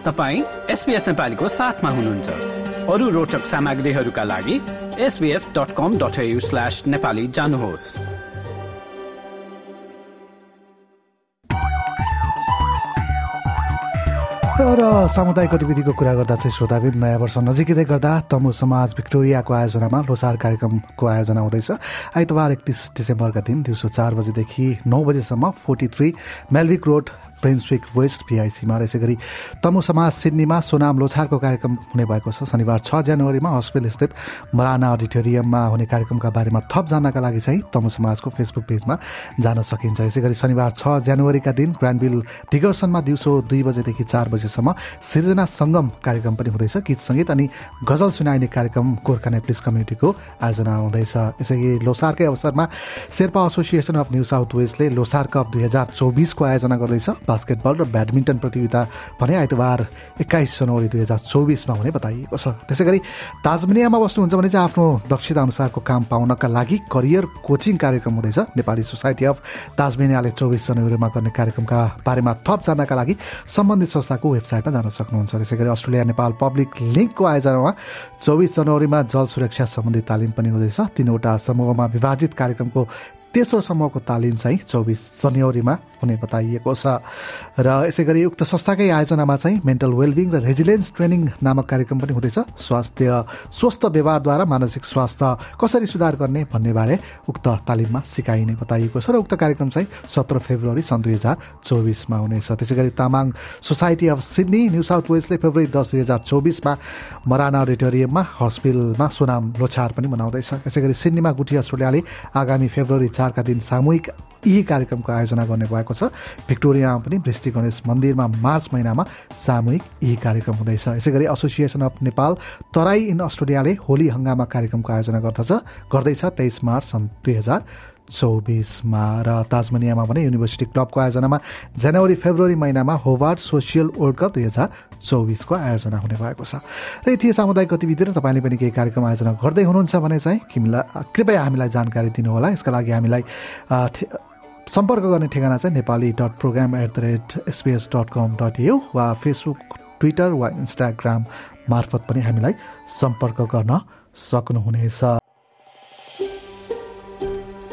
तपाईँ एसपिएस नेपालीको साथमा हुनुहुन्छ। अरू रोचक सामग्रीहरूका लागि एसबिएस डट जानुहोस्। र सामुदायिक गतिविधिको कुरा गर्दा चाहिँ श्रोताविद नयाँ वर्ष नजिकै गर्दा तमु समाज भिक्टोरियाको आयोजनामा लोसार कार्यक्रमको आयोजना हुँदैछ। आइतबार एकतिस डिसेम्बरका दिन दिउँसो चार बजेदेखि नौ बजेसम्म forty three Melville road Brunswick west पिआइसीमा र यसै गरी तमु समाज सिडनीमा सोनाम लोछारको कार्यक्रम हुने भएको छ। शनिबार छ जनवरीमा हस्पिटल स्थित मराना अडिटोरियममा हुने कार्यक्रमका बारेमा थप जान्नका लागि चाहिँ तमु समाजको फेसबुक पेजमा जान सकिन्छ। यसै गरी शनिबार छ जनवरीका दिन ग्रान्डबिल डिगर्सनमा दिउँसो दुई बजेदेखि चार बजेसम्म सिर्जना सङ्गम कार्यक्रम पनि हुँदैछ। गीत सङ्गीत अनि गजल सुनाइने कार्यक्रम गोर्खा नेप्लिस कम्युनिटीको आयोजना हुँदैछ। यसै गरी लोसारकै अवसरमा Sherpa association of New South वेस्टले Losar cup दुई हजार चौबिसको आयोजना गर्दैछ। बास्केटबल र ब्याडमिन्टन प्रतियोगिता भने आइतबार एक्काइस जनवरी दुई हजार चौबिसमा हुने बताइएको छ। त्यसै गरी ताजमिनियामा बस्नुहुन्छ भने चाहिँ आफ्नो दक्षता अनुसारको काम पाउनका लागि करियर कोचिङ कार्यक्रम हुँदैछ। नेपाली सोसाइटी अफ ताजमिनियाले चौबिस जनवरीमा गर्ने कार्यक्रमका बारेमा थप जान्नका लागि सम्बन्धित संस्थाको वेबसाइटमा जान सक्नुहुन्छ। त्यसै गरी अस्ट्रेलिया नेपाल पब्लिक लिङ्कको आयोजनामा चौबिस जनवरीमा जल सुरक्षा सम्बन्धी तालिम पनि हुँदैछ। तिनवटा समूहमा विभाजित कार्यक्रमको तेस्रो समूहको तालिम चाहिँ चौबिस जनवरीमा हुने बताइएको छ। र यसै गरी उक्त संस्थाकै आयोजनामा चाहिँ मेन्टल वेलबिङ र रेजिलेन्स ट्रेनिङ नामक कार्यक्रम पनि हुँदैछ। स्वास्थ्य स्वस्थ व्यवहारद्वारा मानसिक स्वास्थ्य कसरी सुधार गर्ने भन्ने बारे उक्त तालिममा सिकाइने बताइएको छ र उक्त कार्यक्रम चाहिँ सत्र फेब्रुअरी सन् दुई हजार चौबिसमा हुनेछ। त्यसै गरी Tamang society of Sydney New South Wellesley February दस दुई हजार चौबिसमा मराना अडिटोरियममा हस्पिटलमा सोनाम लोछार पनि मनाउँदैछ। यसै गरी सिडनीमा गुठी अस्ट्रेलियाले आगामी फेब्रुअरी चारका दिन सामूहिक यही कार्यक्रमको आयोजना गर्ने भएको छ। भिक्टोरियामा पनि वृष्टि गणेश मन्दिरमा मार्च महिनामा सामूहिक यही कार्यक्रम हुँदैछ। यसै गरी association of Nepal Terai in अस्ट्रेलियाले Holi हङ्गामा कार्यक्रमको आयोजना गर्दछ। गर्दैछ तेइस मार्च सन् दुई हजार चौबिसमा र ताजमनियामा भने युनिभर्सिटी क्लबको आयोजनामा जनवरी फेब्रुअरी महिनामा होवार्ड सोसियल वर्ल्ड कप दुई हजार चौबिसको आयोजना हुने भएको छ। र यति सामुदायिक गतिविधि र तपाईँले पनि केही कार्यक्रम आयोजना गर्दै हुनुहुन्छ भने चाहिँ किमीलाई कृपया हामीलाई जानकारी दिनुहोला। यसका लागि हामीलाई सम्पर्क गर्ने ठेगाना चाहिँ Nepali dot programme at the rate SBS dot com dot U वा फेसबुक ट्विटर वा इन्स्टाग्राम मार्फत पनि हामीलाई सम्पर्क गर्न सक्नुहुनेछ।